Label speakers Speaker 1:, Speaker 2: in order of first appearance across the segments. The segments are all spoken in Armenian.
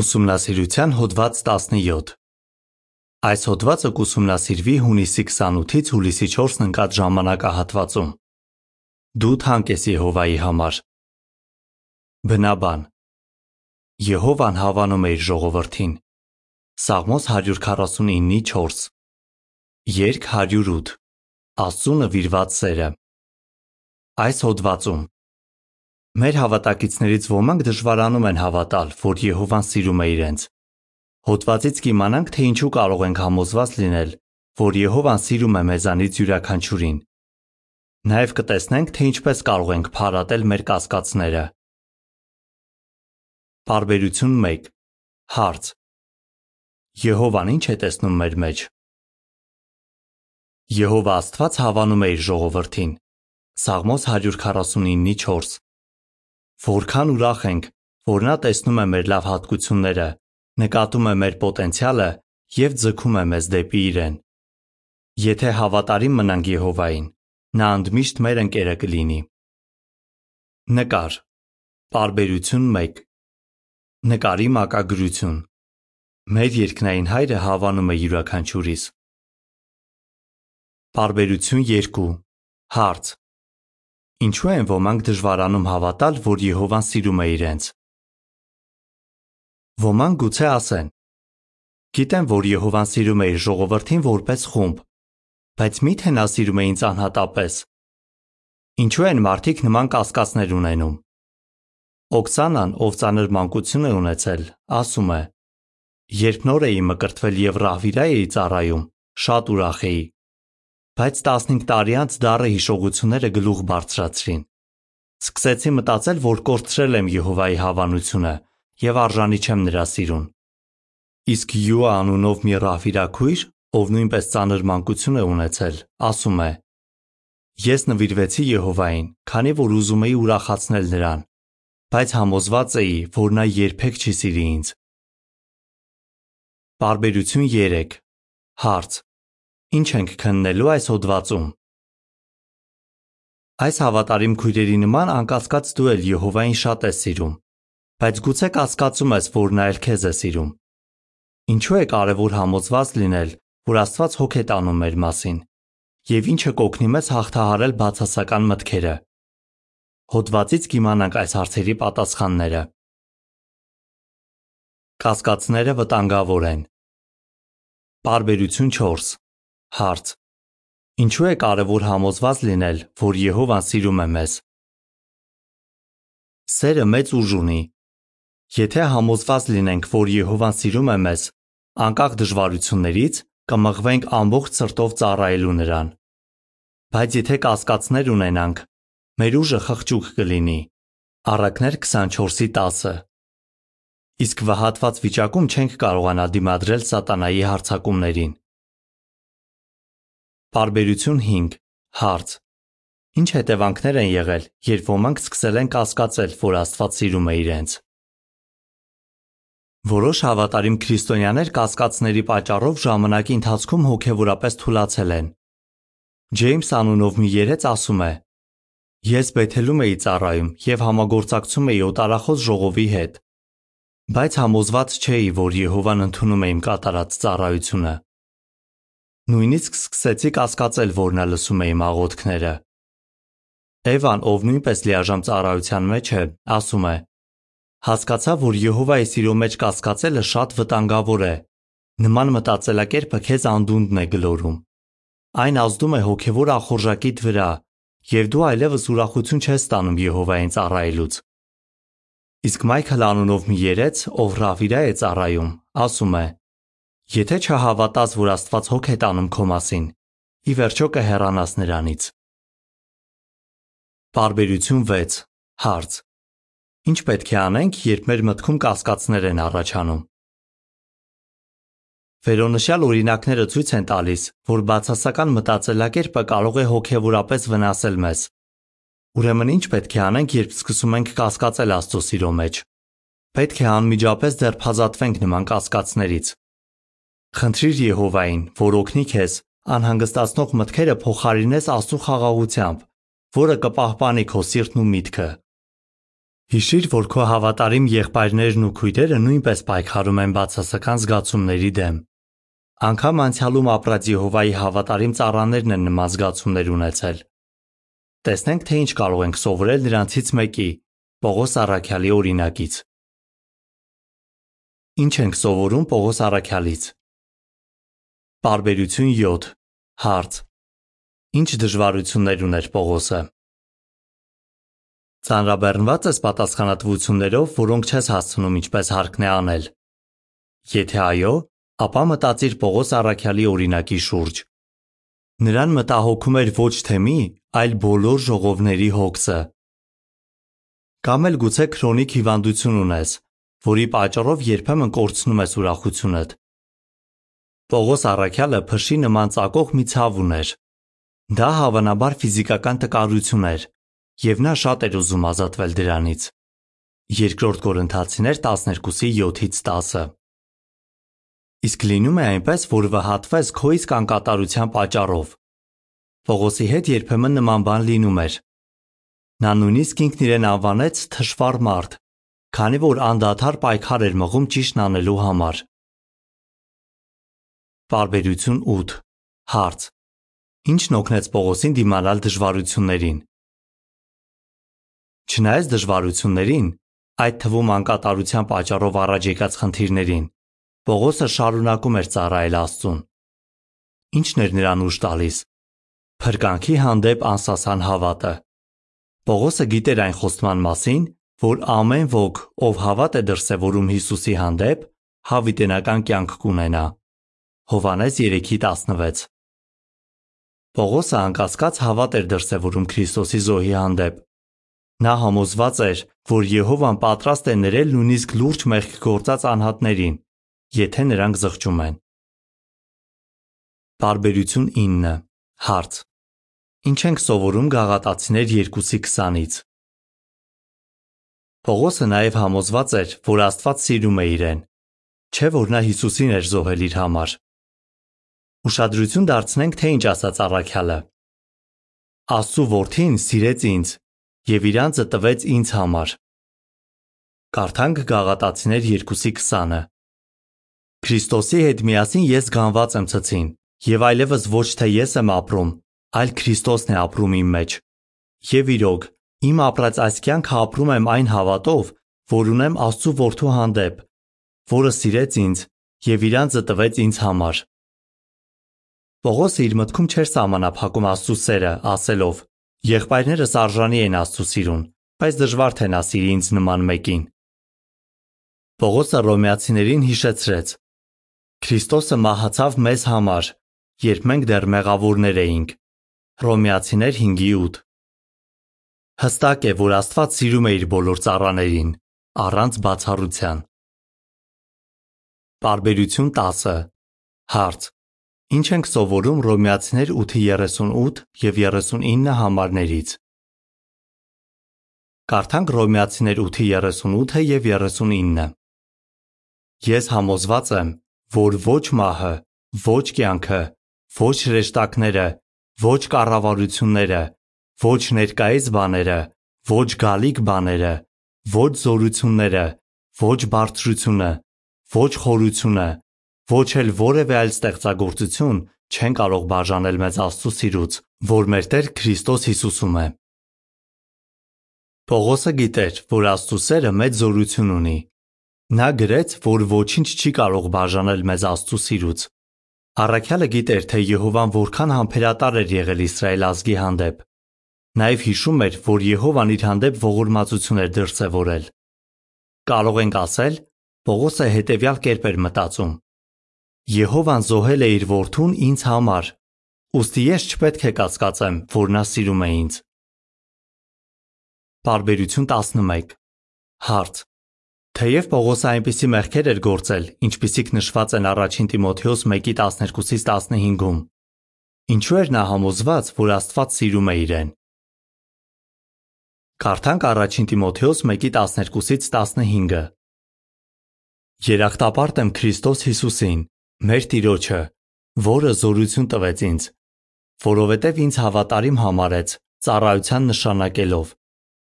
Speaker 1: Ուսումնասիրության հոդված 17 Այս հոդվածը կուսումնասիրվի հունիսի 28-ից հուլիսի 4-ն ընկած ժամանակահատվածում։ Դու թանկ ես Եհովայի համար։ Բնաբան Եհովան հավանում է իր ժողովրդին։ Սաղմոս 149:4 Երգ 108 Աստծու նվիրված սերը Այս հոդվածում Մեր հավատակիցներից ոմանք դժվարանում են հավատալ, որ Եհովան սիրում է իրենց։ Հոդվածից կիմանանք, թե ինչու կարող ենք համոզված լինել, որ Եհովան սիրում է մեզանից յուրաքանչյուրին։ Նաև կտեսնենք, թե ինչպես կարող ենք փարատել մեր կասկածները։ Բարբերություն 1 Հարց. Եհովան ինչ է տեսնում մեր մեջ։ Եհովա Աստված հավանում է իր ժողովրդին։ Սաղմոս 149:4 Որքան ուրախ ենք, որ նա տեսնում է մեր լավ հատկությունները, նկատում է մեր պոտենցիալը եւ ձգում է մեզ դեպի իրեն։ Եթե հավատարիմ մնանք Եհովային, նա ընդմիշտ մեր ընկերը կլինի։ Նկար։ Պարբերություն 1 Նկարի մակագրություն։ Մեր երկնային հայրը հավանում է յուրաքանչյուրիս։ Պարբերություն 2 Հարց. Ինչու են ոմանք դժվարանում հավատալ, որ Եհովան սիրում է իրենց։ Ոմանք գուցե ասեն. Գիտեմ, որ Եհովան սիրում է իր ժողովրդին որպես խումբ, բայց միթե նա սիրում է ինձ անհատապես։ Ինչու են մարդիկ նման կասկածներ ունենում։ Օքսանան, ով ծանր մանկություն է ունեցել, ասում է. Երբ նոր էի մկրտվել եւ ռահվիրա էի ծառայում, շատ ուրախ էի։ Բայց 15 տարի անց դառը հիշողությունները գլուխ բարձրացրին։ Սկսեցի մտածել, որ կորցրել եմ Եհովայի հավանությունը եւ արժանի չեմ նրա սիրուն։ Իսկ Յուա անունով մի ռահվիրաքույր, ով նույնպես ծանր մանկություն է ունեցել, ասում է. Ես նվիրվեցի Եհովային, քանի որ ուզում էի ուրախացնել նրան, բայց համոզված էի, որ նա երբեք չի սիրի ինձ։ Բարբերություն 3 Հարց. Ինչ ենք քննելու այս հոդվածում։ Այս հավատարիմ քույրերի նման անկասկած դու էլ Եհովային շատ ես սիրում, բայց գուցե կասկածում ես, որ նա էլ քեզ է սիրում։ Ինչու է կարևոր համոզված լինել, որ Աստված հոգ է տանում մեր մասին, եւ ինչը կօգնի մեզ հաղթահարել բացասական մտքերը։ Հոդվածից կիմանանք այս հարցերի պատասխանները։ Կասկածները վտանգավոր են։ Բարբերություն 4 Հարց. Ինչու է կարևոր համոզված լինել, որ Եհովան սիրում է մեզ։ Սերը մեծ ուժ ունի։ Եթե համոզված լինենք, որ Եհովան սիրում է մեզ, անկախ դժվարություններից, կմղվենք ամբողջ սրտով ծառայելու նրան։ Բայց եթե կասկածներ ունենանք, մեր ուժը խղճուկ կլինի։ Առակներ 24:10 Իսկ վհատված վիճակում չենք կարողանա դիմադրել սատանայի հարձակումներին։ Բարբերություն 5 Հարց. Ինչ հետևանքներ են եղել, երբ ոմանք սկսել են կասկածել, որ Աստված սիրում է իրենց։ Որոշ հավատարիմ քրիստոնյաներ կասկածների պատճառով ժամանակի ընթացքում հոգևորապես թուլացել են։ Ջեյմս անունով մի երեց ասում է. Ես Բեթելում էի ծառայում եւ համագործակցում էի օտարախոս ժողովի հետ, բայց համոզված չէի, որ Եհովան ընդունում է իմ կատարած ծառայությունը։ Նույնիսկ սկսեցի կասկածել, որ նա լսում է իմ աղոթքները։ Էվան, ով նույնպես լիաժամ ծառայության մեջ է, ասում է. Հասկացա, որ Եհովայի սիրո մեջ կասկածելը շատ վտանգավոր է։ Նման մտածելակերպը քեզ անդունդն է գլորում։ Այն ազդում է հոգևոր ախորժակիդ վրա, եւ դու այլևս ուրախություն չես ստանում Եհովային ծառայելուց։ Իսկ Մայքլ անունով մի երեց, ով Ռավիրա է ծառայում, ասում է. Եթե չհավատաս, որ Աստված հոգ է տանում քո մասին, ի վերջո կհեռանաս նրանից։ Բարբերություն 6 Հարց. Ինչ պետք է անենք, երբ մեր մտքում կասկածներ են առաջանում։ Վերոնշյալ օրինակները ցույց են տալիս, որ բացասական մտածելակերպը կարող է հոգևորապես վնասել մեզ։ Ուրեմն ինչ պետք է անենք, երբ սկսում ենք կասկածել Աստծո սիրո մեջ։ Պետք է անմիջապես ձերբազատվենք նման կասկածներից։ Խնդրիր Եհովային, որ օգնի քեզ անհանգստացնող մտքերը փոխարինես Աստծո խաղաղությամբ, որը կպահպանի քո սիրտն ու միտքը։ Հիշիր, որ քո հավատարիմ եղբայրներն ու քույրերը նույնպես պայքարում են բացասական զգացումների դեմ։ Անկամ անցյալում ապրած Եհովայի հավատարիմ ծառաներն են նման զգացումներ ունեցել։ Տեսնենք, թե ինչ կարող ենք սովորել նրանցից մեկի՝ Պողոս Արաքյալի օրինակից։ Ինչ ենք սովորում Պողոս Արաքյալից։ Բարբերություն 7 Հարց. Ինչ դժվարություններ ուներ Պողոսը։ Ծանրաբեռնված ես պատասխանատվություններով, որոնք չես հասցնում ինչպես հարկն է անել։ Եթե այո, ապա մտածիր Պողոս Արաքյալի օրինակի շուրջ։ Նրան մտահոգում էր ոչ թե մի, այլ բոլոր ժողովների հոգսը։ Կամ էլ գուցե քրոնիկ հիվանդություն ունես, որի պատճառով երբեմն կորցնում ես ուրախությունդ։ Պողոս Արաքյալը փշի նման ծակող մի ցավ ուներ։ Դա հավանաբար ֆիզիկական տկարություն էր, եւ նա շատ էր ուզում ազատվել դրանից։ Երկրորդ Կորինթացիներ 12:7-ից 10։ Իսկ լինում է այնպես, որ վհատվես քո իսկ անկատարության պատճառով։ Պողոսի հետ երբեմն նման բան լինում էր։ Նա նույնիսկ ինքն իրեն անվանեց թշվառ մարդ, քանի որ անդադար պայքար էր մղում ճիշտն անելու համար։ Բարբերություն 8 Հարց. Ինչն օգնեց Պողոսին դիմանալ դժվարություններին։ Չնայած դժվարություններին, այդ թվում անկատարության պատճառով առաջ եկած խնդիրներին, Պողոսը շարունակում էր ծառայել Աստծուն։ Ինչն էր նրան ուժ տալիս։ Փրկանքի հանդեպ անսասան հավատը։ Պողոսը գիտեր այն խոստման մասին, որ ամեն ոք, ով հավատ է դրսևորում Հիսուսի հանդեպ, հավիտենական կյանք կունենա։ Հովանես 3:16 Պողոսը անկասկած հավատ էր դրսևորում Քրիստոսի զոհի հանդեպ, Նա համոզված էր, որ Եհովան պատրաստ է ներել նույնիսկ լուրջ մեղք գործած անհատներին, եթե նրանք զղջում են։ Բարբերություն 9 Հարց. Ինչ ենք սովորում Գաղատացիներ 2:20-ից։ Պողոսը նաև համոզված էր, որ Աստված սիրում է իրեն, չէ՞ որ նա Հիսուսին էր զոհել իր համար։ Ուշադրություն դարձնենք, թե ինչ ասաց Առաքյալը։ Աստծո որդին սիրեց ինձ եւ իր անձը տվեց ինձ համար։ Կարդանք Գաղատացիներ 2:20-ը։ Քրիստոսի հետ միասին ես գանված եմ ցցին, եւ այլևս ոչ թե ես եմ ապրում, այլ Քրիստոսն է ապրում իմ մեջ։ Եվ իրոք, իմ ապրած այս կյանքը ապրում եմ այն հավատով, որ ունեմ Աստծո որդու հանդեպ, որը սիրեց ինձ եւ իր անձը տվեց ինձ համար։ Պողոսը իր մտքում չէր սահմանափակում Աստծո սերը, ասելով. Եղբայրներս արժանի են Աստծո սիրուն, բայց դժվար թե նա սիրի ինձ նման մեկին։ Պողոսը Հռոմեացիներին հիշեցրեց. Քրիստոսը մահացավ մեզ համար, երբ մենք դեռ մեղավորներ էինք։ Հռոմեացիներ 5:8 Հստակ է, որ Աստված սիրում է իր բոլոր ծառաներին, առանց բացառության։ Բարբերություն 10 Հարց. Ինչ ենք սովորում Հռոմեացիներ 8:38 եւ 39 համարներից։ Կարդանք Հռոմեացիներ 8:38-ը եւ 39-ը։ Ես համոզված եմ, որ ոչ մահը, ոչ կյանքը, ոչ հրեշտակները, ոչ կառավարությունները, ոչ ներկայիս բաները, ոչ գալիք բաները, ոչ զորությունները, ոչ բարձրությունը, ոչ խորությունը, ոչ էլ որևէ այլ ստեղծագործություն չեն կարող բաժանել մեզ Աստծո սիրուց, որ մեր Տեր Քրիստոս Հիսուսում է։ Պողոսը գիտեր, որ Աստծո սերը մեծ զորություն ունի։ Նա գրեց, որ ոչինչ չի կարող բաժանել մեզ Աստծո սիրուց։ Առաքյալը գիտեր, թե Եհովան որքան համբերատար էր եղել Իսրայել ազգի հանդեպ։ Նաև հիշում էր, որ Եհովան իր հանդեպ ողորմածություն էր դրսևորել։ Կարող ենք ասել, Պողոսը հետևյալ կերպ էր մտածում. Եհովան զոհել է իր որդուն ինձ համար, ուստի ես չպետք է կասկածեմ, որ նա սիրում է ինձ։ Բարբերություն 11 Հարց. Թեև Պողոսը այնպիսի մեղքեր էր գործել, ինչպիսիք նշված են առաջին Տիմոթեոս 1:12-ից 15-ում, ինչու էր նա համոզված, որ Աստված սիրում է իրեն։ Կարդանք առաջին Տիմոթեոս 1:12-ից 15-ը։ Երախտապարտ եմ Քրիստոս Հիսուսին, մեր Տիրոջը, որը զորություն տվեց ինձ, որովհետև ինձ հավատարիմ համարեց ծառայության նշանակելով,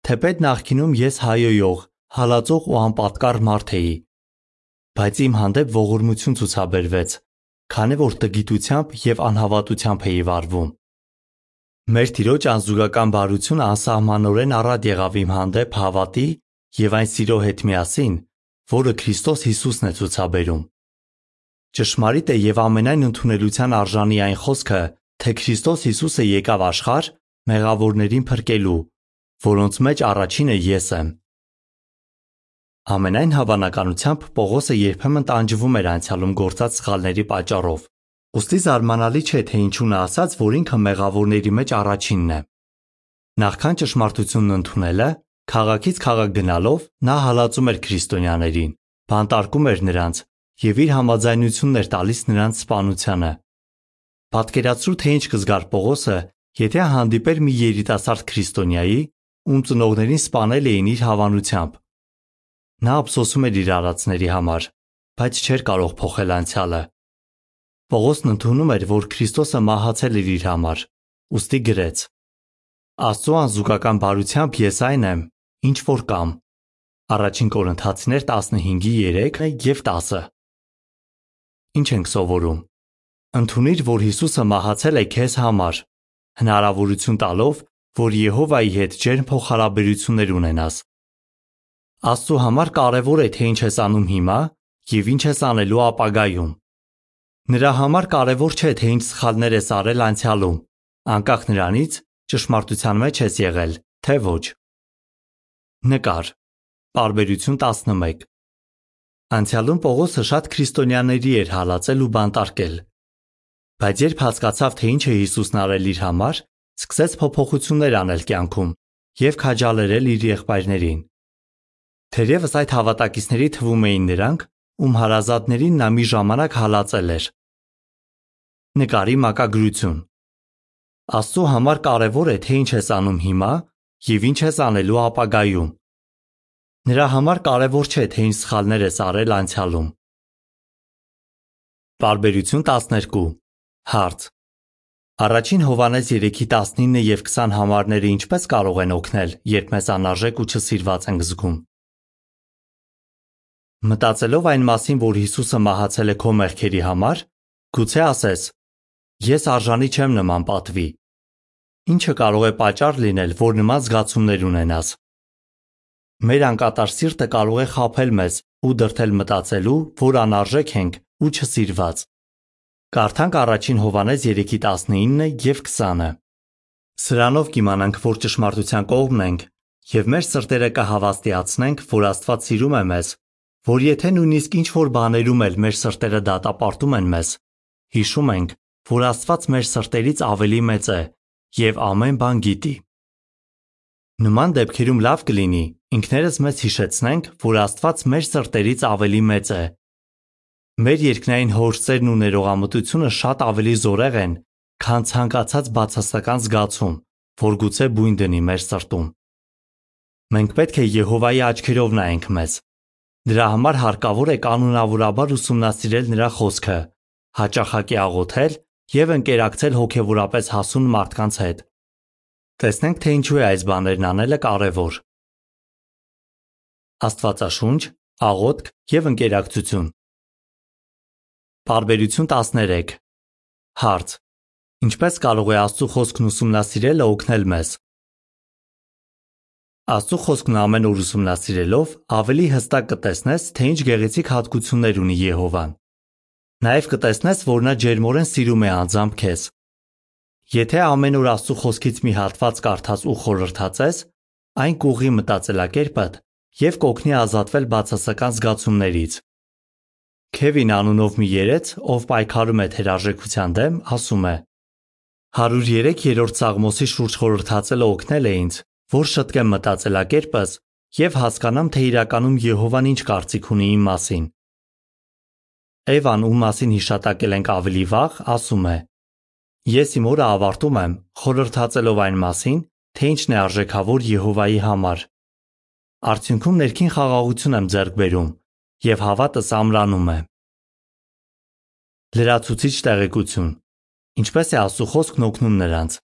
Speaker 1: թեպետ նախկինում ես հայոյող, հալածող ու անպատկառ մարդ էի, բայց իմ հանդեպ ողորմություն ցուցաբերվեց, քանի որ տգիտությամբ եւ անհավատությամբ էի վարվում։ Մեր Տիրոջ անզուգական բարությունը անսահմանորեն առատ եղավ իմ հանդեպ հավատի եւ այն սիրո հետ միասին, որը Քրիստոս Հիսուսն է ցուցաբերում։ Ճշմարիտ է եւ ամենայն ընդունելության արժանի այն խոսքը, թե Քրիստոս Հիսուսը եկավ աշխարհ մեղավորներին փրկելու, որոնց մեջ առաջինը ես եմ։ Ամենայն հավանականությամբ Պողոսը երբեմն տանջվում էր անցյալում գործած սխալների պատճառով։ Ոստի զարմանալի չէ, թե ինչու նա ասաց, որ ինքը մեղավորների մեջ առաջինն է։ Նախքան ճշմարտությունն ընդունելը, քաղաքից քաղաք գնալով նա հալածում էր քրիստոնյաներին, բանտարկում էր նրանց եւ իր համաձայնությունն էր տալիս նրանց սպանությանը։ Պատկերացրու, թե ինչ կզգար Պողոսը, եթե հանդիպեր մի երիտասարդ քրիստոնյայի, ում ծնողներին սպանել էին իր հավանությամբ։ Նա ափսոսում էր իր արածների համար, բայց չէր կարող փոխել անցյալը։ Պողոսն ընդունում էր, որ Քրիստոսը մահացել էր իր համար, ուստի գրեց. Աստծո անզուգական բարությամբ ես այն եմ, ինչ որ կամ։ Առաջին Կորինթացիներ 15:3 եւ 10։ Ինչ ենք սովորում։ Ընթունիր, որ Հիսուսը մահացել է քեզ համար, հնարավորություն տալով, որ Եհովայի հետ ջերմ փոխհարաբերություններ ունենաս։ Աստծո համար կարևոր է, թե ինչ ես անում հիմա եւ ինչ ես անելու ապագայում։ Նրա համար կարևոր չէ, թե ինչ սխալներ ես արել անցյալում, անկախ նրանից ճշմարտության մեջ ես եղել, թե ոչ։ Նկար։ Պարբերություն 11։ Անցյալում Պողոսը շատ քրիստոնյաների էր հալածել ու բանտարկել։ Բայց երբ հասկացավ, թե ինչ է Հիսուսն արել իր համար, սկսեց փոփոխություններ անել կյանքում եւ քաջալերել իր եղբայրներին։ Թերևս այդ հավատակիցների թվում էին նրանք, ում հարազատներին նա մի ժամանակ հալածել էր։ Նկարի մակագրություն։ Աստծո համար կարևոր է, թե ինչ ես անում հիմա եւ ինչ ես անելու ապագայում։ Նրա համար կարևոր չէ, թե ինչ սխալներ ես արել անցյալում։ Բարբերություն 12 Հարց. Առաջին Հովանես 3:19 եւ 20 համարները ինչպես կարող են օգնել, երբ մեզ անարժեք ու չսիրված ենք զգում։ Մտածելով այն մասին, որ Հիսուսը մահացել է քո մեղքերի համար, գուցե ասես. Ես արժանի չեմ նման պատվի։ Ինչը կարող է պատճառ լինել, որ նման զգացումներ ունենաս։ Մեր անկատար սիրտը կարող է խաբել մեզ ու դրթել մտածելու, որ անարժեք ենք ու չսիրված։ Կարդանք առաջին Հովանես 3:19 եւ 20-ը։ Սրանով կիմանանք, որ ճշմարտության կողմն ենք եւ մեր սրտերը կհավաստիացնենք, որ Աստված սիրում է մեզ, որ եթե նույնիսկ ինչ որ բաներում էլ մեր սրտերը դատապարտում են մեզ, հիշում ենք, որ Աստված մեր սրտերից ավելի մեծ է եւ ամեն բան գիտի։ Նման դեպքերում լավ կլինի ինքներս մեզ հիշեցնենք, որ Աստված մեր սրտերից ավելի մեծ է։ Մեր երկնային հորսերն ու ներողամտությունը շատ ավելի զորեղ են, քան ցանկացած բացասական զգացում, որ գուցե բույն դնի մեր սրտում։ Մենք պետք է Եհովայի աչքերով նայենք մեզ։ Դրա համար հարկավոր է կանոնավորաբար ուսումնասիրել նրա խոսքը, հաճախակի աղոթել եւ ընկերակցել հոգեվորապես հասուն մարդկանց հետ։ Տեսնենք, թե ինչու է այս բաներն անելը կարևոր։ Աստվածաշունչ, աղոթք եւ ընկերակցություն։ Բարբերություն 13։ Հարց. Ինչպես կարող է Աստծո խոսքն ուսումնասիրելը օգնել մեզ։ Աստծո խոսքն ամեն օր ուսումնասիրելով ավելի հստակ կտեսնես, թե ինչ գեղեցիկ հատկություններ ունի Եհովան։ Նաև կտեսնես, որ նա ջերմորեն սիրում է անձամբ քեզ։ Եթե ամեն օր Աստծո խոսքից մի հատված կարդաս ու խորհրդածես, այն կուղի մտածելակերպդ եւ կօգնի ազատվել բացասական զգացումներից։ Քևին անունով մի երեց, ով պայքարում է թերարժեքության դեմ, ասում է. 103-րդ Սաղմոսի շուրջ խորհրդածելը օգնել է ինձ, որ շտկեմ մտածելակերպս եւ հասկանամ, թե իրականում Եհովան ինչ կարծիք ունի իմ մասին։ Էվան, ում մասին հիշատակել ենք ավելի վաղ, ասում է. Ես իմ օրը ավարտում եմ, խորհրդածելով այն մասին, թե ինչն է արժեքավոր Եհովայի համար։ Արդյունքում ներքին խաղաղություն եմ ձեռք բերում եւ հավատս ամրանում է։ Լրացուցիչ տեղեկություն։ Ինչպես է Աստծո խոսքն օգնում նրանց։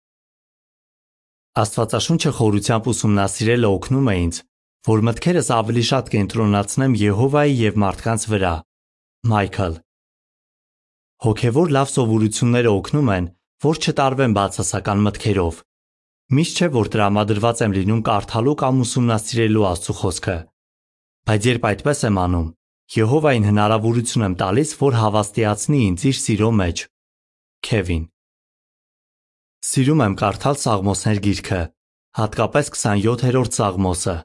Speaker 1: Աստվածաշունչը խորությամբ ուսումնասիրելը օգնում է ինձ, որ մտքերս ավելի շատ կենտրոնացնեմ Եհովայի եւ մարդկանց վրա։ Մայքլ. Հոգևոր լավ սովորությունները օգնում են, որ չտարվեմ բացասական մտքերով։ Միշտ չէ, որ տրամադրված եմ լինում կարդալու կամ ուսումնասիրելու Աստծո խոսքը։ Բայց երբ այդպես եմ անում, Եհովային հնարավորություն եմ տալիս, որ հավաստիացնի ինձ իր սիրո մեջ։ Քևին Սիրում եմ կարդալ Սաղմոսներ գիրքը, հատկապես 27-րդ Սաղմոսը։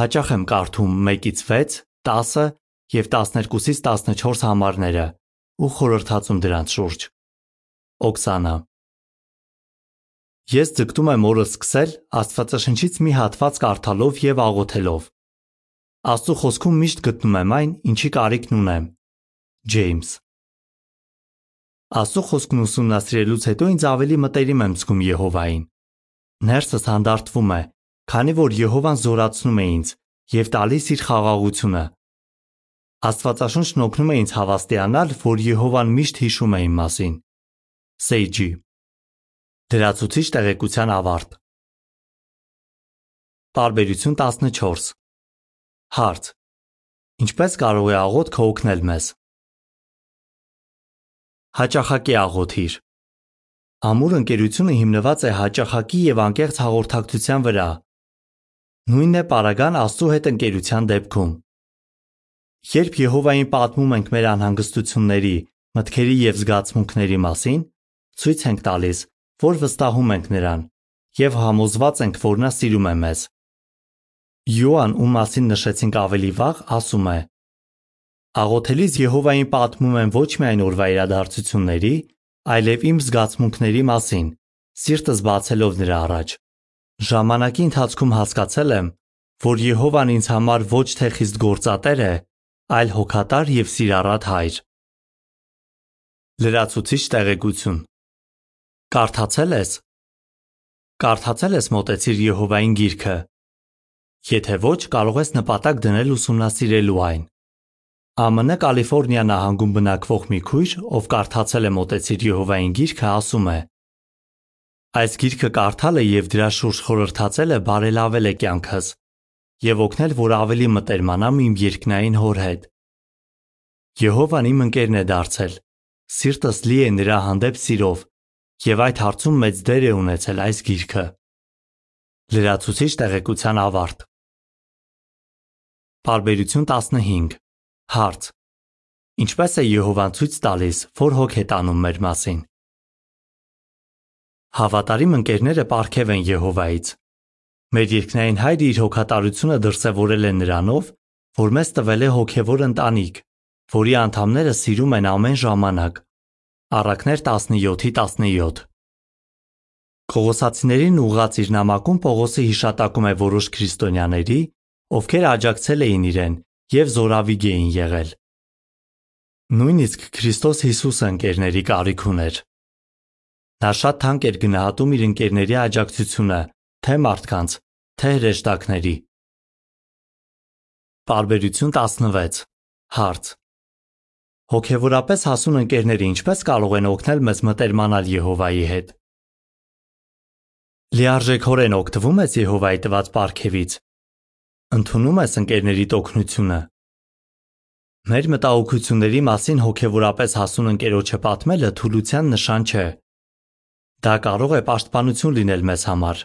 Speaker 1: Հաճախ եմ կարդում 1-ից 6, 10 եւ 12-ից 14 համարները ու խորհրդածում դրանց շուրջ։ Օքսանա Ես ձգտում եմ օրը սկսել Աստվածաշնչից մի հատված կարդալով եւ աղոթելով։ Աստծո խոսքում միշտ գտնում եմ այն, ինչի կարիքն ունեմ։ Ջեյմս Աստծո խոսքն ուսումնասիրելուց հետո ինձ ավելի մտերիմ եմ զգում Եհովային։ Ներսս հանդարտվում է, քանի որ Եհովան զորացնում է ինձ եւ տալիս իր խաղաղությունը։ Աստվածաշունչն օգնում է ինձ հավաստիանալ, որ Եհովան միշտ հիշում է իմ մասին։ Սեյջի. Դրացուցիչ տեղեկության ավարտ Տարբերություն 14 Հարց. Ինչպես կարող է աղոթքը օգնել մեզ։ Հաճախակի աղոթիր։ Ամուր ընկերությունը հիմնված է հաճախակի եւ անկեղծ հաղորդակցության վրա։ Նույնն է Պարագան Աստծո հետ ընկերության դեպքում։ Երբ Եհովային պատմում ենք մեր անհանգստությունների, մտքերի եւ զգացմունքների մասին, ցույց ենք տալիս, որ վստահում ենք նրան եւ համոզված ենք, որ նա սիրում է մեզ։ Յոան, ում մասին նշեցինք ավելի վաղ, ասում է. Աղոթելիս Եհովային պատմում եմ ոչ միայն օրվա իրադարձությունների, այլև իմ զգացմունքների մասին, սիրտս բացելով նրա առաջ։ Ժամանակի ընթացքում հասկացել եմ, որ Եհովան ինձ համար ոչ թե խիստ գործատեր է, այլ հոգատար եւ սիրառատ հայր։ Լրացուցիչ տեղեկություն Կարդացել ես Կարդացել ես մտեցիր Եհովային գիրքը։ Եթե ոչ, կարող ես նպատակ դնել ուսումնասիրելու այն։ ԱՄՆ Կալիֆոռնիա նահանգում բնակվող մի քույր, ով կարդացել է Մոտեցիր Եհովային գիրքը, ասում է. Այս գիրքը կարդալը եւ դրա շուրջ խորհրդածելը բարելավել է կյանքս եւ օգնել, որ ավելի մտերմանամ իմ երկնային հոր հետ։ Եհովան իմ ընկերն է դարձել։ Սիրտս լի է նրա հանդեպ սիրով եւ այդ հարցում մեծ դեր է ունեցել այս գիրքը։ Լրացուցիչ տեղեկության ավարտ։ Բարբերություն 15 Հարց. Ինչպե՞ս է Եհովան ցույց տալիս, որ հոգ է տանում մեր մասին։ Հավատարիմ ընկերները ապարգև են Եհովայից։ Մեր երկնային Հայրը իր հոգատարությունը դրսևորել է նրանով, որ մեզ տվել է հոգևոր ընտանիք, որի անդամները սիրում են ամեն ժամանակ։ Առակներ 17:17 Կողոսացիներին ուղղած իր նամակում Պողոսը հիշատակում է որոշ քրիստոնյաների, ովքեր աջակցել էին իրեն եւ զորավիգ էին եղել։ Նույնիսկ Քրիստոս Հիսուսը ընկերների կարիք ուներ։ Նա շատ թանկ էր գնահատում իր ընկերների աջակցությունը, թե մարդկանց, թե հրեշտակների։ Բարբերություն 16 Հարց Հոգևորապես հասուն ընկերները ինչպես կարող են օգնել մեզ մտերմանալ Եհովայի հետ։ Լիարժեքորեն օգտվում ես Եհովայի տված պարգևից։ Ընդունում ես ընկերների օգնությունը։ Մեր մտահոգությունների մասին հոգևորապես հասուն ընկերոջը պատմելը թուլության նշան չէ։ Դա կարող է պաշտպանություն լինել մեզ համար։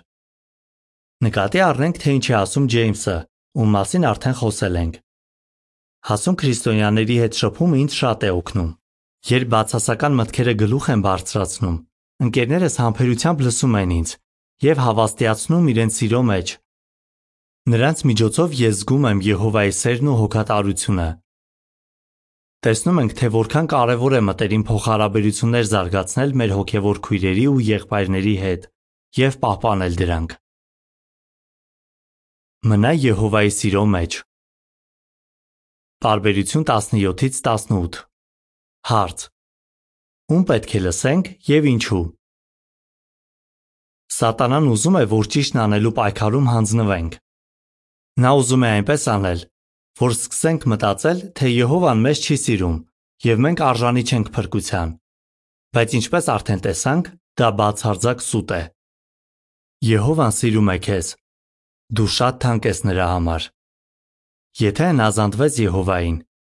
Speaker 1: Նկատի առնենք, թե ինչ է ասում Ջեյմսը, ում մասին արդեն խոսել ենք։ Հասուն քրիստոնյաների հետ շփումը ինձ շատ է օգնում։ Երբ բացասական մտքերը գլուխ են բարձրացնում, ընկերներս համբերությամբ լսում են ինձ եւ հավաստիացնում իրենց սիրո մեջ Նրանց միջոցով ես զգում եմ Եհովայի սերն ու հոգատարությունը։ Տեսնում ենք, թե որքան կարևոր է մտերիմ փոխհարաբերություններ զարգացնել մեր հոգևոր քույրերի ու եղբայրների հետ եւ պահպանել դրանք։ Մնա Եհովայի սիրո մեջ։ Տարբերություն 17-ից 18 Հարց. Ում պետք է լսենք եւ ինչու։ Սատանան ուզում է, որ ճիշտն անելու պայքարում հանձնվենք։ Նա ուզում է այնպես անել, որ սկսենք մտածել, թե Եհովան մեզ չի սիրում եւ մենք արժանի չենք փրկության։ Բայց ինչպես արդեն տեսանք, դա բացարձակ սուտ է։ Եհովան սիրում է քեզ։ Դու շատ թանկ ես նրա համար։ Եթե հնազանդվես Եհովային,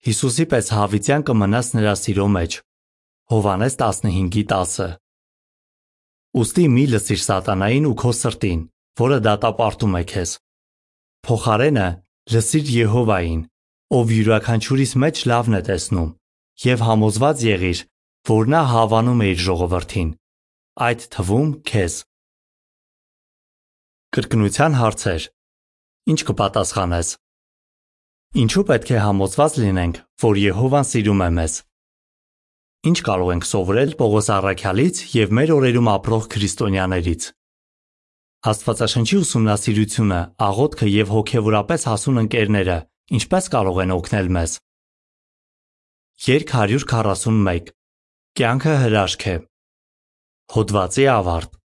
Speaker 1: Հիսուսի պես հավիտյան կմնաս նրա սիրո մեջ։ Հովանես 15:10 Ոստի մի լսիր սատանային ու քո սրտին, որը դատապարտում է քեզ։ Փոխարենը լսիր Եհովային, ով յուրաքանչյուրիս մեջ լավն է տեսնում, եւ համոզված եղիր, որ նա հավանում է իր ժողովրդին, այդ թվում քեզ։ Կրկնության հարցեր։ Ինչ կպատասխանես։ Ինչու պետք է համոզված լինենք, որ Եհովան սիրում է մեզ։ Ինչ կարող ենք սովորել Պողոս Առաքյալից եւ մեր օրերում ապրող քրիստոնյաներից։ Աստվածաշնչի ուսումնասիրությունը, աղոթքը եւ հոգեվորապես հասուն ընկերները ինչպես կարող են օգնել մեզ։ Երկ 141 Կյանքը հրաշք է։ Հոդվացի ավարտ